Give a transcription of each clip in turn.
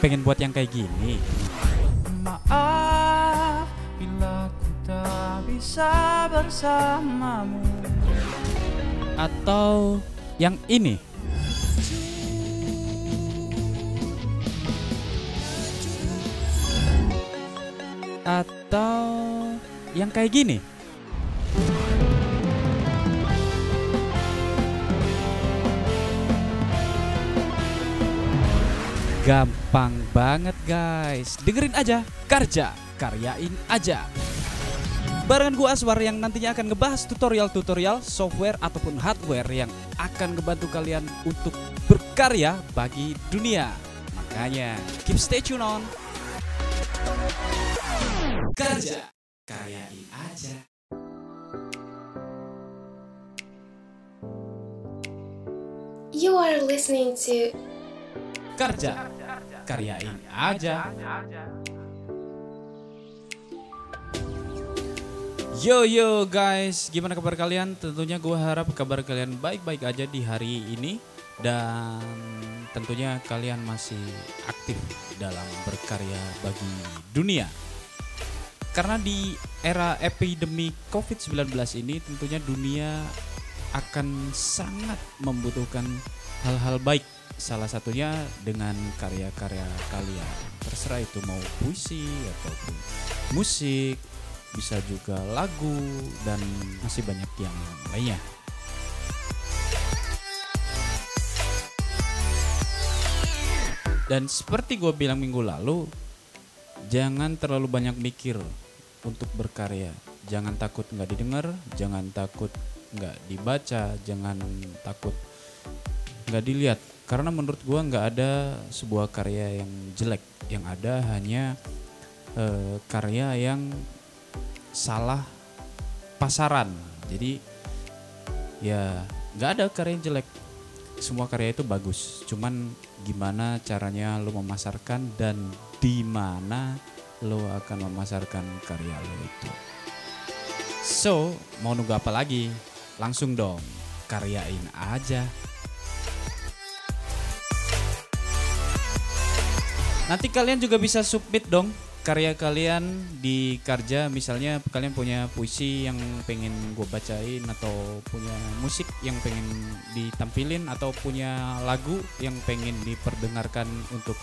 pengen buat yang kayak gini. Maaf bila ku tak bisa bersamamu Atau yang ini. Atau yang kayak gini. Gampang banget guys. Dengerin aja, kerja, karyain aja. Barengan gua Aswar yang nantinya akan ngebahas tutorial-tutorial software ataupun hardware yang akan ngebantu kalian untuk berkarya bagi dunia. Makanya keep stay tune on. Kerja, karyain aja. You are listening to Kerja, karyain aja. Yo yo guys, gimana kabar kalian? Tentunya gue harap kabar kalian baik-baik aja di hari ini dan tentunya kalian masih aktif dalam berkarya bagi dunia. Karena di era epidemi COVID-19 ini tentunya dunia akan sangat membutuhkan hal-hal baik. Salah satunya dengan karya-karya kalian. Terserah itu mau puisi ataupun musik, bisa juga lagu dan masih banyak yang lainnya. Dan seperti gue bilang minggu lalu, jangan terlalu banyak mikir untuk berkarya. Jangan takut nggak didengar, jangan takut nggak dibaca, jangan takut nggak dilihat. Karena menurut gue nggak ada sebuah karya yang jelek, yang ada hanya eh, karya yang salah pasaran. Jadi ya nggak ada karya yang jelek. Semua karya itu bagus. Cuman gimana caranya lo memasarkan dan di mana lo akan memasarkan karya lo itu. So, mau nunggu apa lagi? Langsung dong, karyain aja. Nanti kalian juga bisa submit dong karya kalian di Karja. Misalnya kalian punya puisi yang pengen gue bacain atau punya musik yang pengen ditampilin atau punya lagu yang pengen diperdengarkan untuk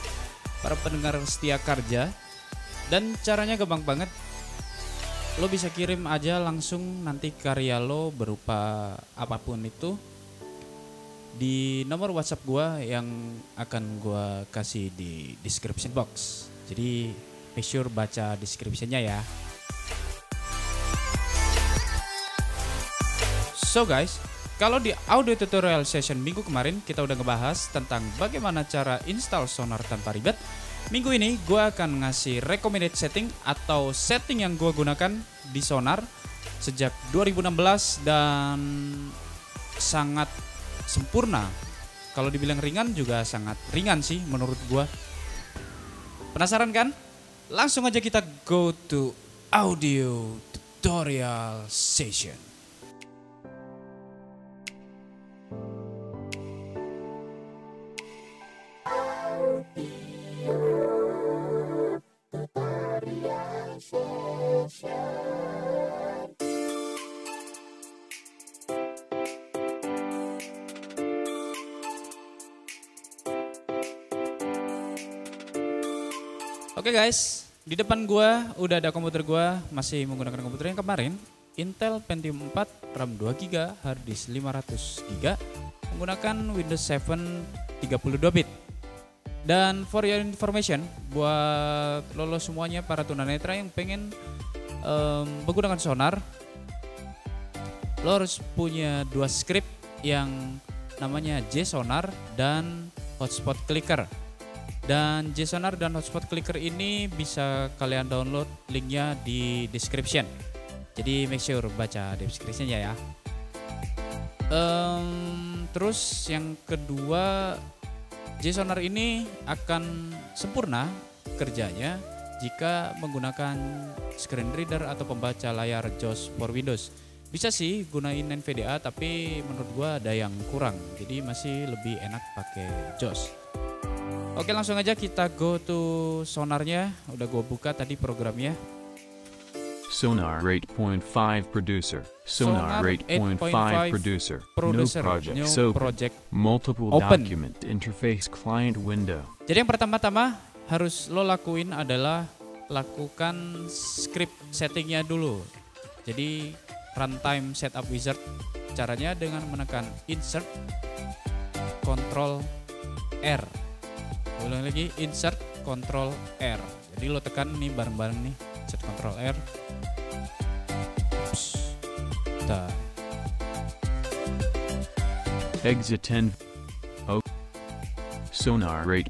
para pendengar setia Karja. Dan caranya gampang banget. Lo bisa kirim aja langsung nanti karya lo berupa apa pun itu di nomor WhatsApp gua yang akan gua kasih di description box. Jadi make sure baca descriptionnya ya. So guys, kalau di audio tutorial session minggu kemarin kita udah ngebahas tentang bagaimana cara install sonar tanpa ribet. Minggu ini gue akan ngasih recommended setting atau setting yang gue gunakan di sonar sejak 2016 dan sangat sempurna. Kalau dibilang ringan juga sangat ringan sih menurut gua. Penasaran kan? Langsung aja kita go to audio tutorial session. Oke guys, di depan gua udah ada komputer gua masih menggunakan komputer yang kemarin Intel Pentium 4 RAM 2 GB, hard disk 500 GB menggunakan Windows 7 32 bit. Dan for your information, buat lolo semuanya para tunanetra yang pengen em, menggunakan sonar, lo harus punya dua script yang namanya JSonar dan Hotspot Clicker. Dan JSonar dan Hotspot Clicker ini bisa kalian download linknya di description. Jadi make sure baca descriptionnya ya. Em, terus yang kedua JSonar ini akan sempurna kerjanya jika menggunakan screen reader atau pembaca layar JAWS for Windows. Bisa sih gunain NVDA tapi menurut gua ada yang kurang. Jadi masih lebih enak pakai JAWS. Oke langsung aja kita go to sonarnya. Udah gue buka tadi programnya. Sonar 8.5 producer. Sonar, Sonar 8.5 8.5 producer. Producer, no project. new so project. multiple Open. document interface client window. Jadi yang pertama-tama harus lo lakuin adalah lakukan script settingnya dulu. Jadi runtime setup wizard caranya dengan menekan insert control R. Ulang lagi insert control R. Jadi lo tekan nih bareng-bareng nih insert control R. Ups. Dah. Exit 10. Oh. Sonar rate.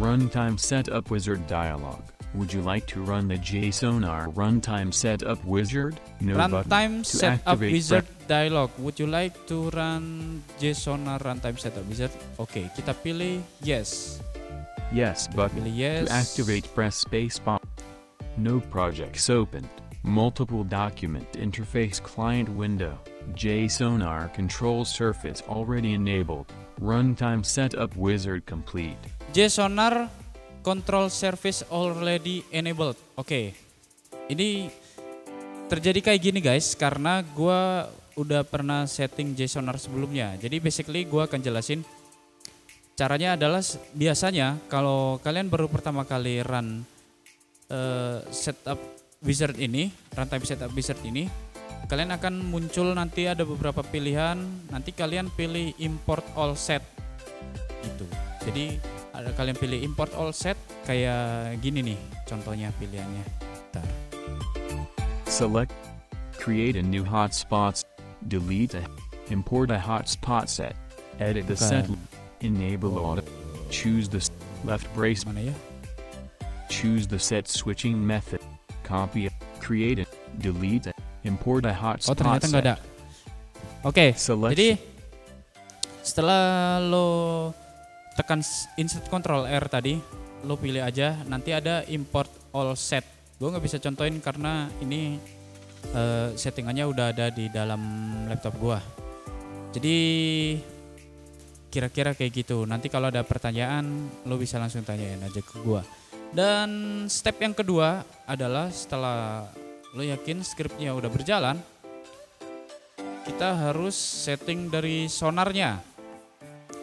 Runtime setup wizard dialog. Would you like to run the JSonar runtime setup wizard? No button. Runtime To setup activate wizard dialog. Would you like to run JSON runtime setup wizard? Oke, kita pilih yes. Yes button. Pilih yes. To activate press spacebar. No projects opened. Multiple document interface client window. JSonar control surface already enabled. Runtime setup wizard complete. JSONar control service already enabled. Oke. Ini terjadi kayak gini guys karena gua udah pernah setting JSONar sebelumnya. Jadi basically gua akan jelasin caranya adalah biasanya kalau kalian baru pertama kali run eh, setup wizard ini, runtime setup wizard ini, kalian akan muncul nanti ada beberapa pilihan. Nanti kalian pilih import all set gitu. Jadi ada kalian pilih import all set kayak gini nih contohnya pilihannya. Bentar. Select. Create a new hotspots. Delete a. Import a hotspot set. Edit the set. Enable audit. Choose the left brace. Choose the set switching method. Copy it. Create it. Delete it. Import a Oh hotspot ternyata nggak set. ada. Oke, Select. jadi setelah lo tekan insert control R tadi, lo pilih aja. Nanti ada import all set. Gue nggak bisa contohin karena ini eh, settingannya udah ada di dalam laptop gua. Jadi kira-kira kayak gitu. Nanti kalau ada pertanyaan, lo bisa langsung tanyain aja ke gua. Dan step yang kedua adalah setelah lo yakin scriptnya udah berjalan, kita harus setting dari sonarnya.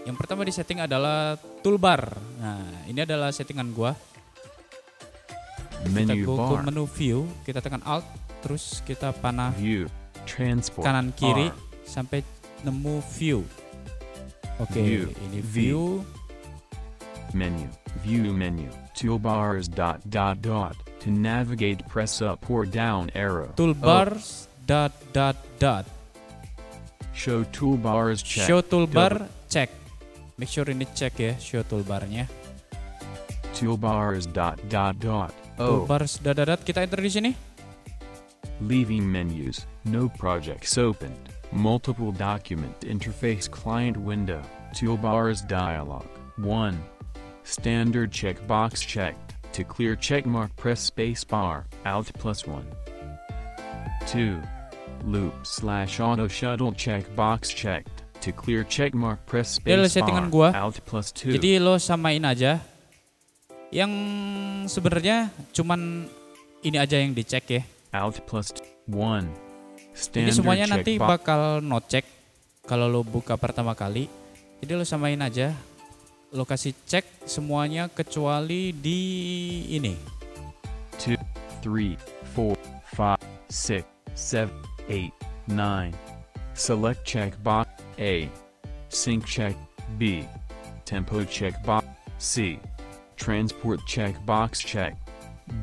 Yang pertama di setting adalah toolbar. Nah, ini adalah settingan gua. Kita go ke menu view, kita tekan alt, terus kita panah View. Transport. kanan kiri R. sampai nemu view. Oke, View. ini view. Menu. View menu. Toolbars dot dot dot. To navigate press up or down arrow. Toolbars dot dot dot. Show toolbars check. Show toolbar check. Make sure ini check ya show toolbarnya. Toolbars dot dot dot. O. Toolbars dot dot dot kita enter di sini. Leaving menus. No projects opened. Multiple document interface client window. Toolbars dialog. 1. Standard checkbox checked. To clear checkmark press spacebar. Alt plus 1. 2. Loop slash auto shuttle checkbox checked. To clear checkmark press settingan spacebar. gua. Alt plus 2. Jadi lo samain aja. Yang sebenarnya cuman ini aja yang dicek ya. Alt plus 1. Ini Standard semuanya nanti bakal no check kalau lo buka pertama kali. Jadi lo samain aja. Lo kasih cek semuanya kecuali di ini. 2, 3, 4, 5, 6, 7, 8, 9. Select checkbox A. Sync check B. Tempo checkbox C. Transport checkbox check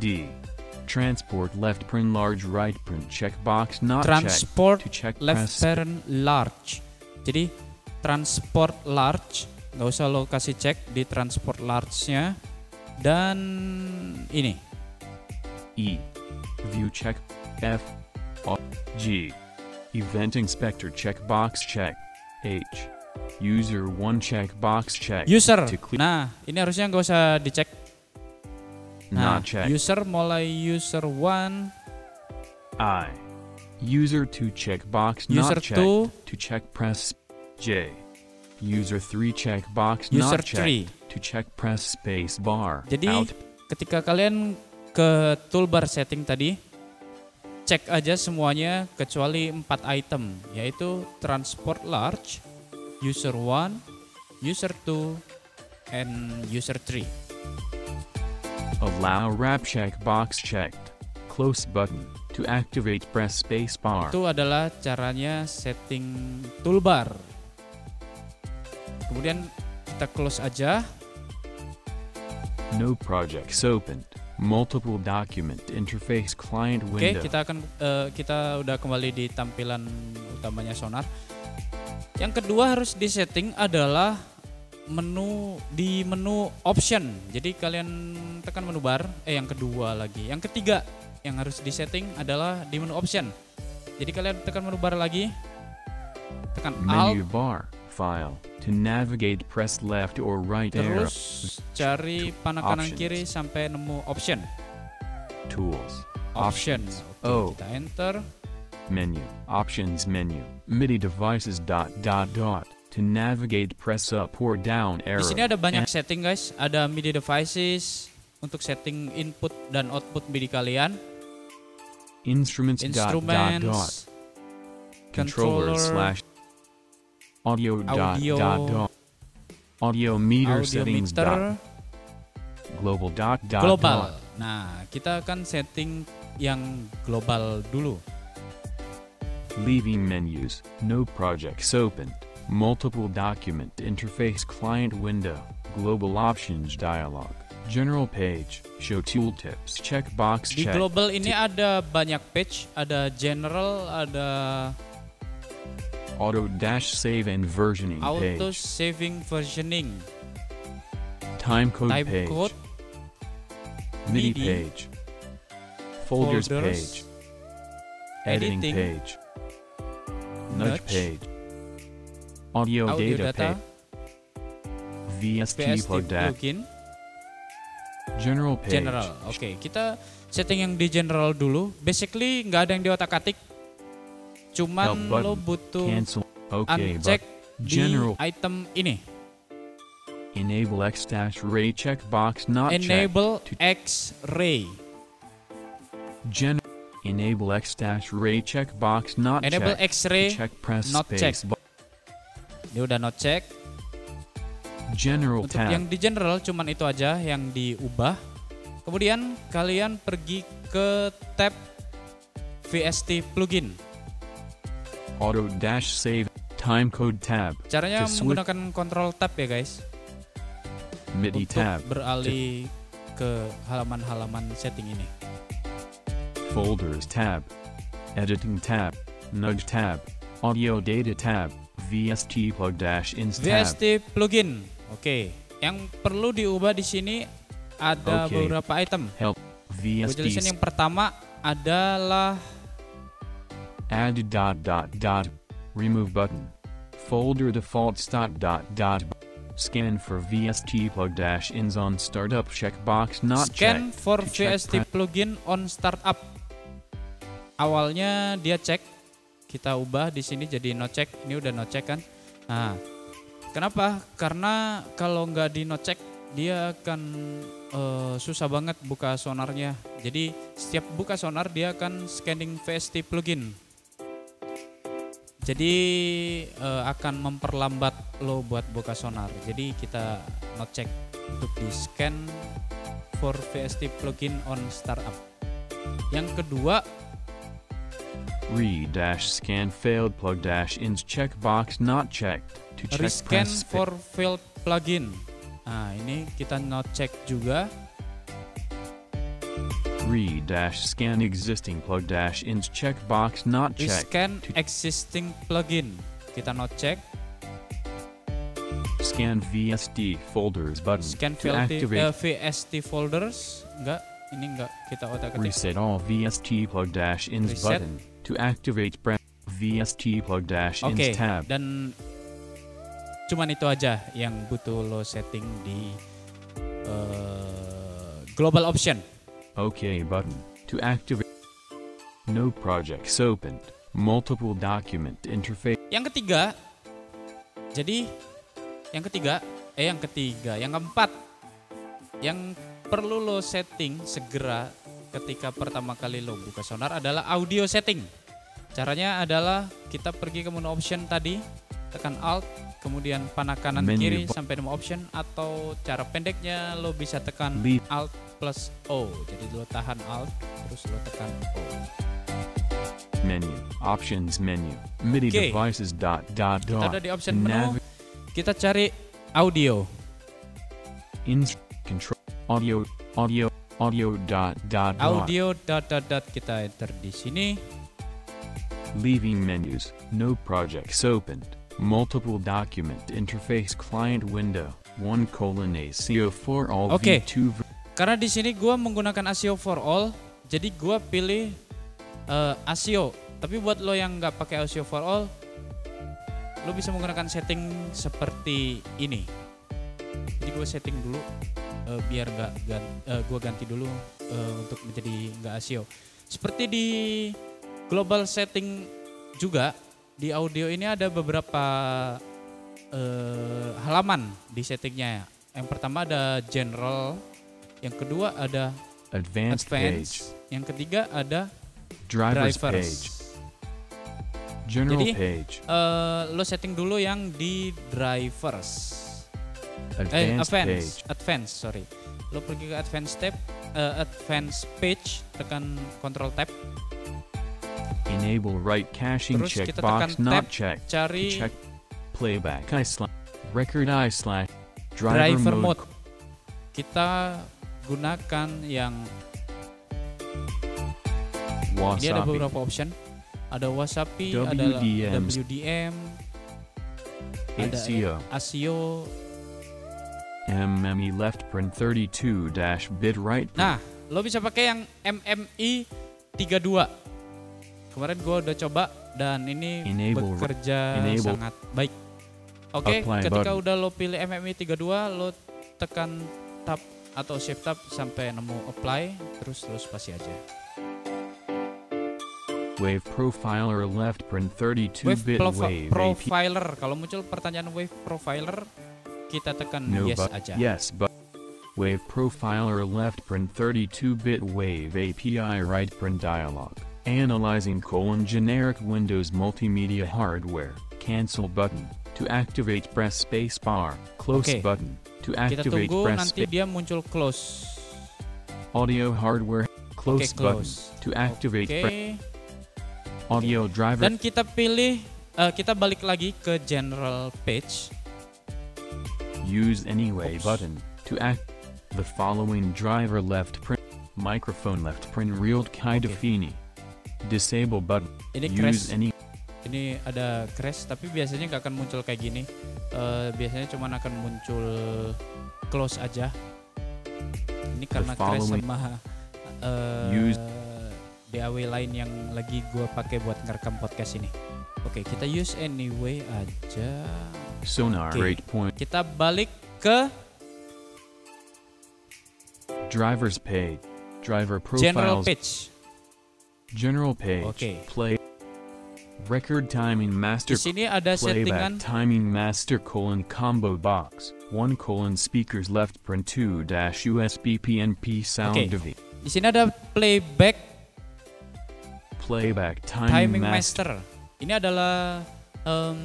D. Transport left print large right print checkbox not Transport checked. To check left parent large. Jadi transport large nggak usah lo kasih cek di transport large-nya dan ini E. View check F. O, G. Event inspector checkbox check H. User 1 checkbox check. user. Nah, ini harusnya nggak usah dicek. Nah, not check. user mulai user 1, I. User 2 checkbox user not checked. 2, To check press J. User 3 checkbox User not checked. 3. To check press space bar. Jadi Out. ketika kalian ke toolbar setting tadi, cek aja semuanya kecuali 4 item, yaitu transport large, user 1, user 2, and user 3. Allow wrap checkbox checked. Close button. To activate press space bar. Itu adalah caranya setting toolbar. Kemudian kita close aja. No projects opened. Multiple document interface client Oke, window. kita akan eh, kita udah kembali di tampilan utamanya Sonar. Yang kedua harus disetting adalah menu di menu option. Jadi kalian tekan menu bar, eh yang kedua lagi. Yang ketiga yang harus disetting adalah di menu option. Jadi kalian tekan menu bar lagi. Tekan alt Menu bar. File. To navigate press left or right arrow. terus cari panah kanan Options. kiri sampai nemu option. Tools. Option. Oke, Oh. kita enter. Menu. Options menu. MIDI devices dot dot dot. To navigate press up or down arrow. Di sini ada banyak setting guys, ada MIDI devices untuk setting input dan output MIDI kalian, Instruments dot dot dot. instruments, Controller controller, slash audio dot Audio. dot dot. Audio meter audio settings meter, dot global dot dot global. dot. Nah, kita akan setting yang global dulu. Leaving menus, no projects opened, multiple document interface client window, global options dialog, general page, show tooltips checkbox Di check, global ini ada banyak page, ada general, ada auto dash save and versioning auto page, saving versioning, time code type page, code, MIDI, MIDI, page, folders, folders, page, editing, editing, page, nudge, nudge, page, audio, audio data, data, VST, VST plugin, general page, general. Oke, kita setting yang di general dulu. Basically nggak ada yang di otak-atik. Cuman lo butuh cancel, okay, uncek but di general item ini. Enable X dash ray checkbox not Enable checked. X-ray. Gen Enable X dash ray checkbox not Enable checked. X-ray. To check press not space. checked. Dia udah not check. General Untuk tab. yang di general cuman itu aja yang diubah. Kemudian kalian pergi ke tab VST plugin. Auto dash save. Time code tab. Caranya menggunakan control tab ya guys. MIDI untuk tab. beralih ke halaman-halaman setting ini. Folders tab. Editing tab. Nudge tab. Audio data tab. VST plug dash. VST plugin. Oke, yang perlu diubah di sini ada beberapa item. Help. Gue jelasin VST yang pertama adalah add dot dot dot. Remove button. Folder defaults dot dot dot. Scan for VST plug dash ins on startup checkbox not scan checked. for To VST plugin on startup. Awalnya dia cek, kita ubah di sini jadi no check. Ini udah no check kan? Nah, kenapa? Karena kalau nggak di no check dia akan eh, susah banget buka sonarnya. Jadi setiap buka sonar dia akan scanning VST plugin. Jadi eh, akan memperlambat lo buat buka sonar. Jadi kita no check untuk di scan for VST plugin on startup. Yang kedua, Re dash scan failed plug dash ins checkbox not checked. To check rescan for failed plugin. Nah, ini kita no check juga. Re dash scan existing plug dash ins checkbox not checked. Rescan existing plugin. Kita no check. scan VSD folders button. Scan to activate eh, VST folders. Enggak, ini enggak kita otak atik. reset all VST plug dash ins Reset. button. To activate press VST plug dash ins tab. dan cuman itu aja yang butuh lo setting di eh, global option. OK button. To activate no projects opened. Multiple document interface. Yang ketiga, jadi Yang ketiga, eh yang ketiga, yang keempat, yang perlu lo setting segera ketika pertama kali lo buka sonar adalah audio setting. Caranya adalah kita pergi ke menu option tadi, tekan alt, kemudian panah kanan Menu kiri sampai nemu option atau cara pendeknya lo bisa tekan Leave. alt plus O. Jadi lo tahan alt terus lo tekan O. Menu. Options menu. MIDI Okay. devices dot dot Kita dot. udah di option menu, kita cari audio. ins control audio audio audio dot dot. Audio dot dot dot kita enter di sini. Leaving menus. No projects opened. Multiple document interface client window. One colon ACO for all Okay. V2 ver- Karena di sini gua menggunakan ASIO for all, jadi gua pilih eh, ASIO. Tapi buat lo yang nggak pakai ASIO for all, lo bisa menggunakan setting seperti ini. Jadi gue setting dulu eh, biar nggak gan- eh, gua ganti dulu eh, untuk menjadi nggak ASIO. Seperti di global setting juga di audio ini ada beberapa eh, halaman di settingnya. Yang pertama ada general, yang kedua ada advanced, page. advance, yang ketiga ada Driver's drivers. page. General Jadi, page. Eh, lo setting dulu yang di drivers. Eh, Advanced advance, page. advance, sorry. Lo pergi ke advance tab, eh, advance page, tekan control tab, Enable right caching Terus checkbox tekan not tab, checked. cari Check playback I slash record I slash driver, driver mode. mode. Kita gunakan yang ini ada Wasabi. beberapa option. Ada Wasapi, ada WDM. Ada. ASIO. MME left print 32 dash bit right print. Nah, lo bisa pakai yang MMI 32. Kemarin gua udah coba dan ini Enable- bekerja enable- sangat baik. Oke, Apply ketika button. udah lo pilih MMI 32, lo tekan tab atau shift tab sampai nemu apply, terus lo spasi aja. Wave profiler left print 32 Wave bit profi- wave profiler, kalau muncul pertanyaan wave profiler, kita tekan No yes but aja. yes but Wave profiler left print 32 bit wave API right print dialog. Analyzing colon generic Windows multimedia hardware. Cancel button. To activate press space bar. Close Oke. button. To Kita activate tunggu press nanti space. dia muncul close. Audio hardware. Close button. close. To activate Oke. press audio driver. Dan kita pilih, eh, kita balik lagi ke general page. Use anyway button to act the following driver left print microphone left print real Kaidafini. Disable button. Ini Use crash, any ini ada crash, tapi biasanya nggak akan muncul kayak gini. Eh, biasanya cuma akan muncul close aja. Ini karena crash sama eh, Use- DAW lain yang lagi gua pakai buat ngerekam podcast ini. Oke, kita use anyway aja. Sonar Oke. 8 point Kita balik ke drivers page. Driver general profiles page. general page. Oke. Play record timing master Di sini ada settingan timing master colon combo box. One colon speakers left print 2 dash USB PNP sound Oke. device. Di sini ada playback Playback timing, timing master. master. Ini adalah em,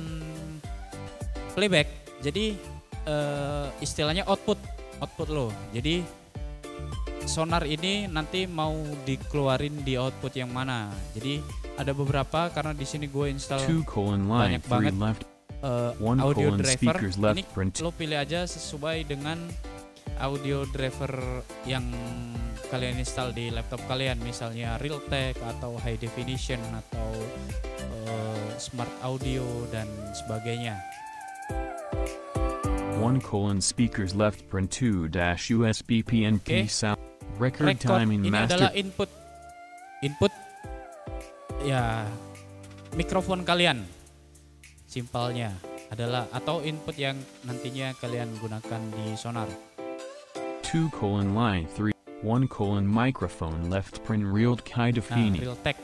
playback. Jadi eh, istilahnya output, output lo. Jadi sonar ini nanti mau dikeluarin di output yang mana. Jadi ada beberapa karena di sini gue install 2 colon line banyak 3 banget. left One audio driver. left Ini print lo pilih aja sesuai dengan audio driver yang kalian install di laptop kalian misalnya Realtek atau High Definition atau eh, Smart Audio dan sebagainya. One colon speakers left print 2 dash USB. PNP sound record, Record timing ini master adalah input input ya mikrofon kalian. Simpelnya adalah atau input yang nantinya kalian gunakan di sonar. 2 colon line 3 1 colon microphone left print real Nah, Kaidafini Realtek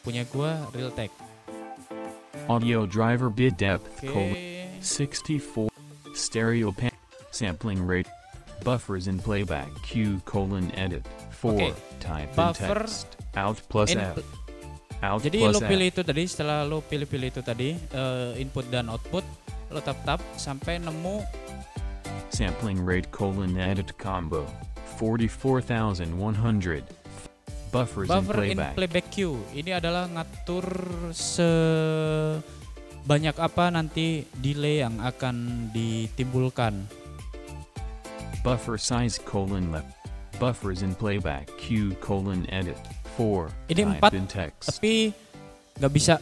punya gua Realtek. audio driver bit depth Oke. colon 64 stereo pan, sampling rate, buffers in playback Q colon edit, 4, Oke. type in Buffer text, out plus in- F, out Jadi plus lo pilih F, itu tadi, setelah lo pilih-pilih itu tadi, eh, input dan output, lo tap-tap sampai nemu sampling rate colon edit combo, 44,100, buffers in buffer in playback, playback queue. Ini adalah ngatur sebanyak apa nanti delay yang akan ditimbulkan. buffer size colon left, buffers in playback Q colon edit, 4, Ini type empat, in text, Tapi nggak bisa.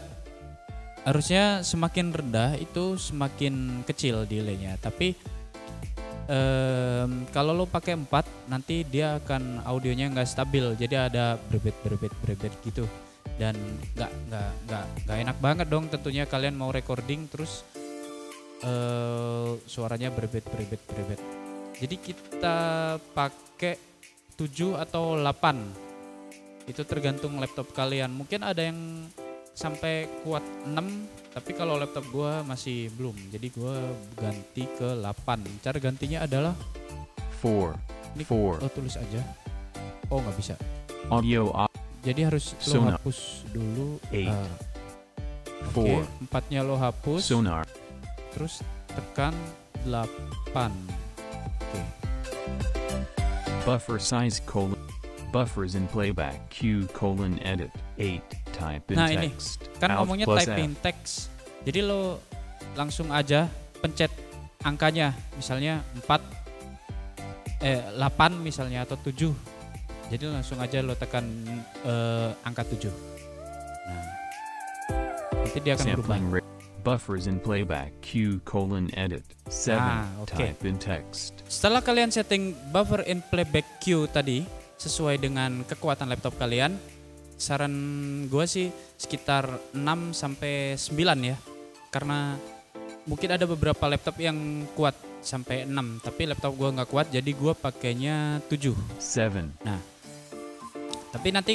Harusnya semakin rendah itu semakin kecil delaynya. Tapi em, kalau lo pakai 4 nanti dia akan audionya nggak stabil. Jadi ada berbet berbet berbet gitu. Dan nggak nggak nggak nggak enak banget dong tentunya kalian mau recording terus eh suaranya berbet berbet berbet. Jadi kita pakai 7 atau 8 itu tergantung laptop kalian. Mungkin ada yang sampai kuat 6 tapi kalau laptop gua masih belum. Jadi gua ganti ke 8 cara gantinya adalah 4, Ini- 4, oh tulis aja. Oh nggak bisa. Audio jadi harus lo Sonar. hapus dulu Eight. ah, oke 4, empatnya lo hapus. Sonar, terus tekan 8 oke. Buffer size colon, buffers in playback Q colon edit, 8, type in Nah, ini. text, kan Alt ngomongnya typing F. text. Jadi lo langsung aja pencet angkanya. Misalnya 4 eh 8 misalnya atau 7 jadi langsung aja lo tekan eh, angka 7 nah nanti dia akan berubah. sampling rate, buffers in playback. Q colon edit, 7, Ah, oke. type in text, setelah kalian setting buffer in playback queue tadi sesuai dengan kekuatan laptop kalian saran gue sih sekitar 6 sampai 9 ya. Karena mungkin ada beberapa laptop yang kuat sampai 6 tapi laptop gua nggak kuat jadi gua pakainya 7 7, tapi nanti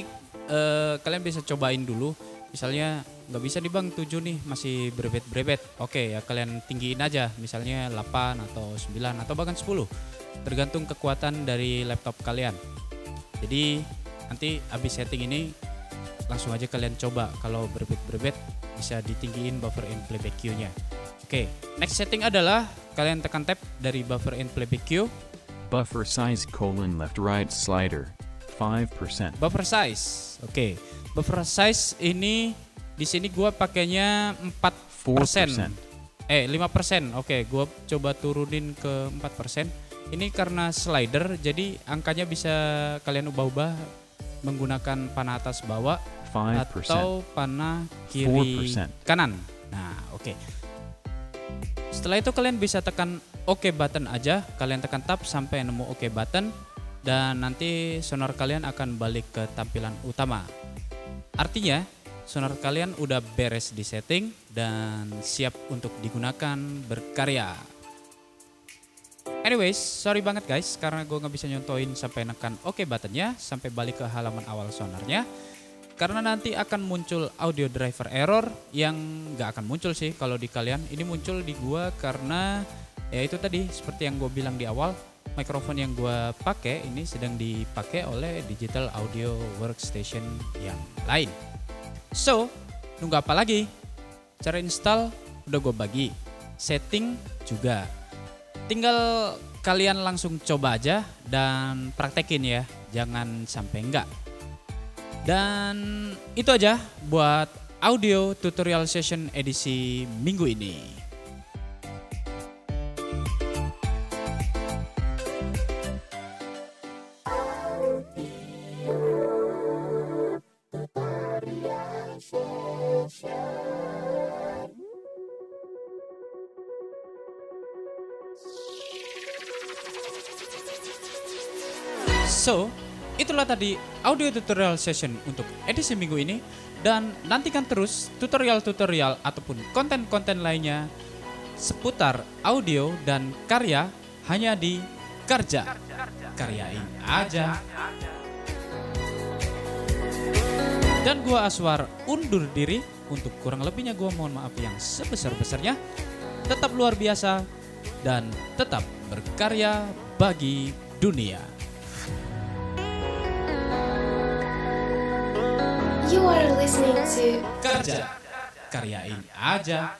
eh, kalian bisa cobain dulu. Misalnya nggak bisa nih bang 7 nih masih berebet-berebet oke ya kalian tinggiin aja. Misalnya 8 atau 9 atau bahkan 10 tergantung kekuatan dari laptop kalian. Jadi nanti habis setting ini langsung aja kalian coba. Kalau berebet-berebet bisa ditinggiin buffer in playback queue-nya. Oke next setting adalah kalian tekan tab dari buffer in playback queue. Buffer size colon left right slider, 5%, Buffer size. Oke. Buffer size ini di sini gua pakainya 4 4%, Eh, 5%. Oke, gua coba turunin ke 4%. Ini karena slider jadi angkanya bisa kalian ubah-ubah menggunakan panah atas bawah 5%, atau panah kiri 4%. kanan. Nah, oke. Setelah itu kalian bisa tekan OK button aja, kalian tekan tab sampai nemu OK button dan nanti sonar kalian akan balik ke tampilan utama. Artinya, sonar kalian udah beres di setting dan siap untuk digunakan berkarya. Anyways, sorry banget guys karena gue nggak bisa nyontoin sampai nekan OK buttonnya sampai balik ke halaman awal sonarnya. Karena nanti akan muncul audio driver error yang nggak akan muncul sih kalau di kalian. Ini muncul di gua karena ya itu tadi seperti yang gue bilang di awal, mikrofon yang gua pakai ini sedang dipakai oleh digital audio workstation yang lain. So, nunggu apa lagi? Cara install udah gue bagi, setting juga. Tinggal kalian langsung coba aja dan praktekin ya, jangan sampai enggak. Dan itu aja buat audio tutorial session edisi minggu ini. So, itulah tadi audio tutorial session untuk edisi minggu ini dan nantikan terus tutorial-tutorial ataupun konten-konten lainnya seputar audio dan karya hanya di Karja. Karyain aja. Dan gua Aswar undur diri untuk kurang lebihnya gua mohon maaf yang sebesar-besarnya. Tetap luar biasa. dan tetap berkarya bagi dunia. You are listening to Kerja, karyain aja.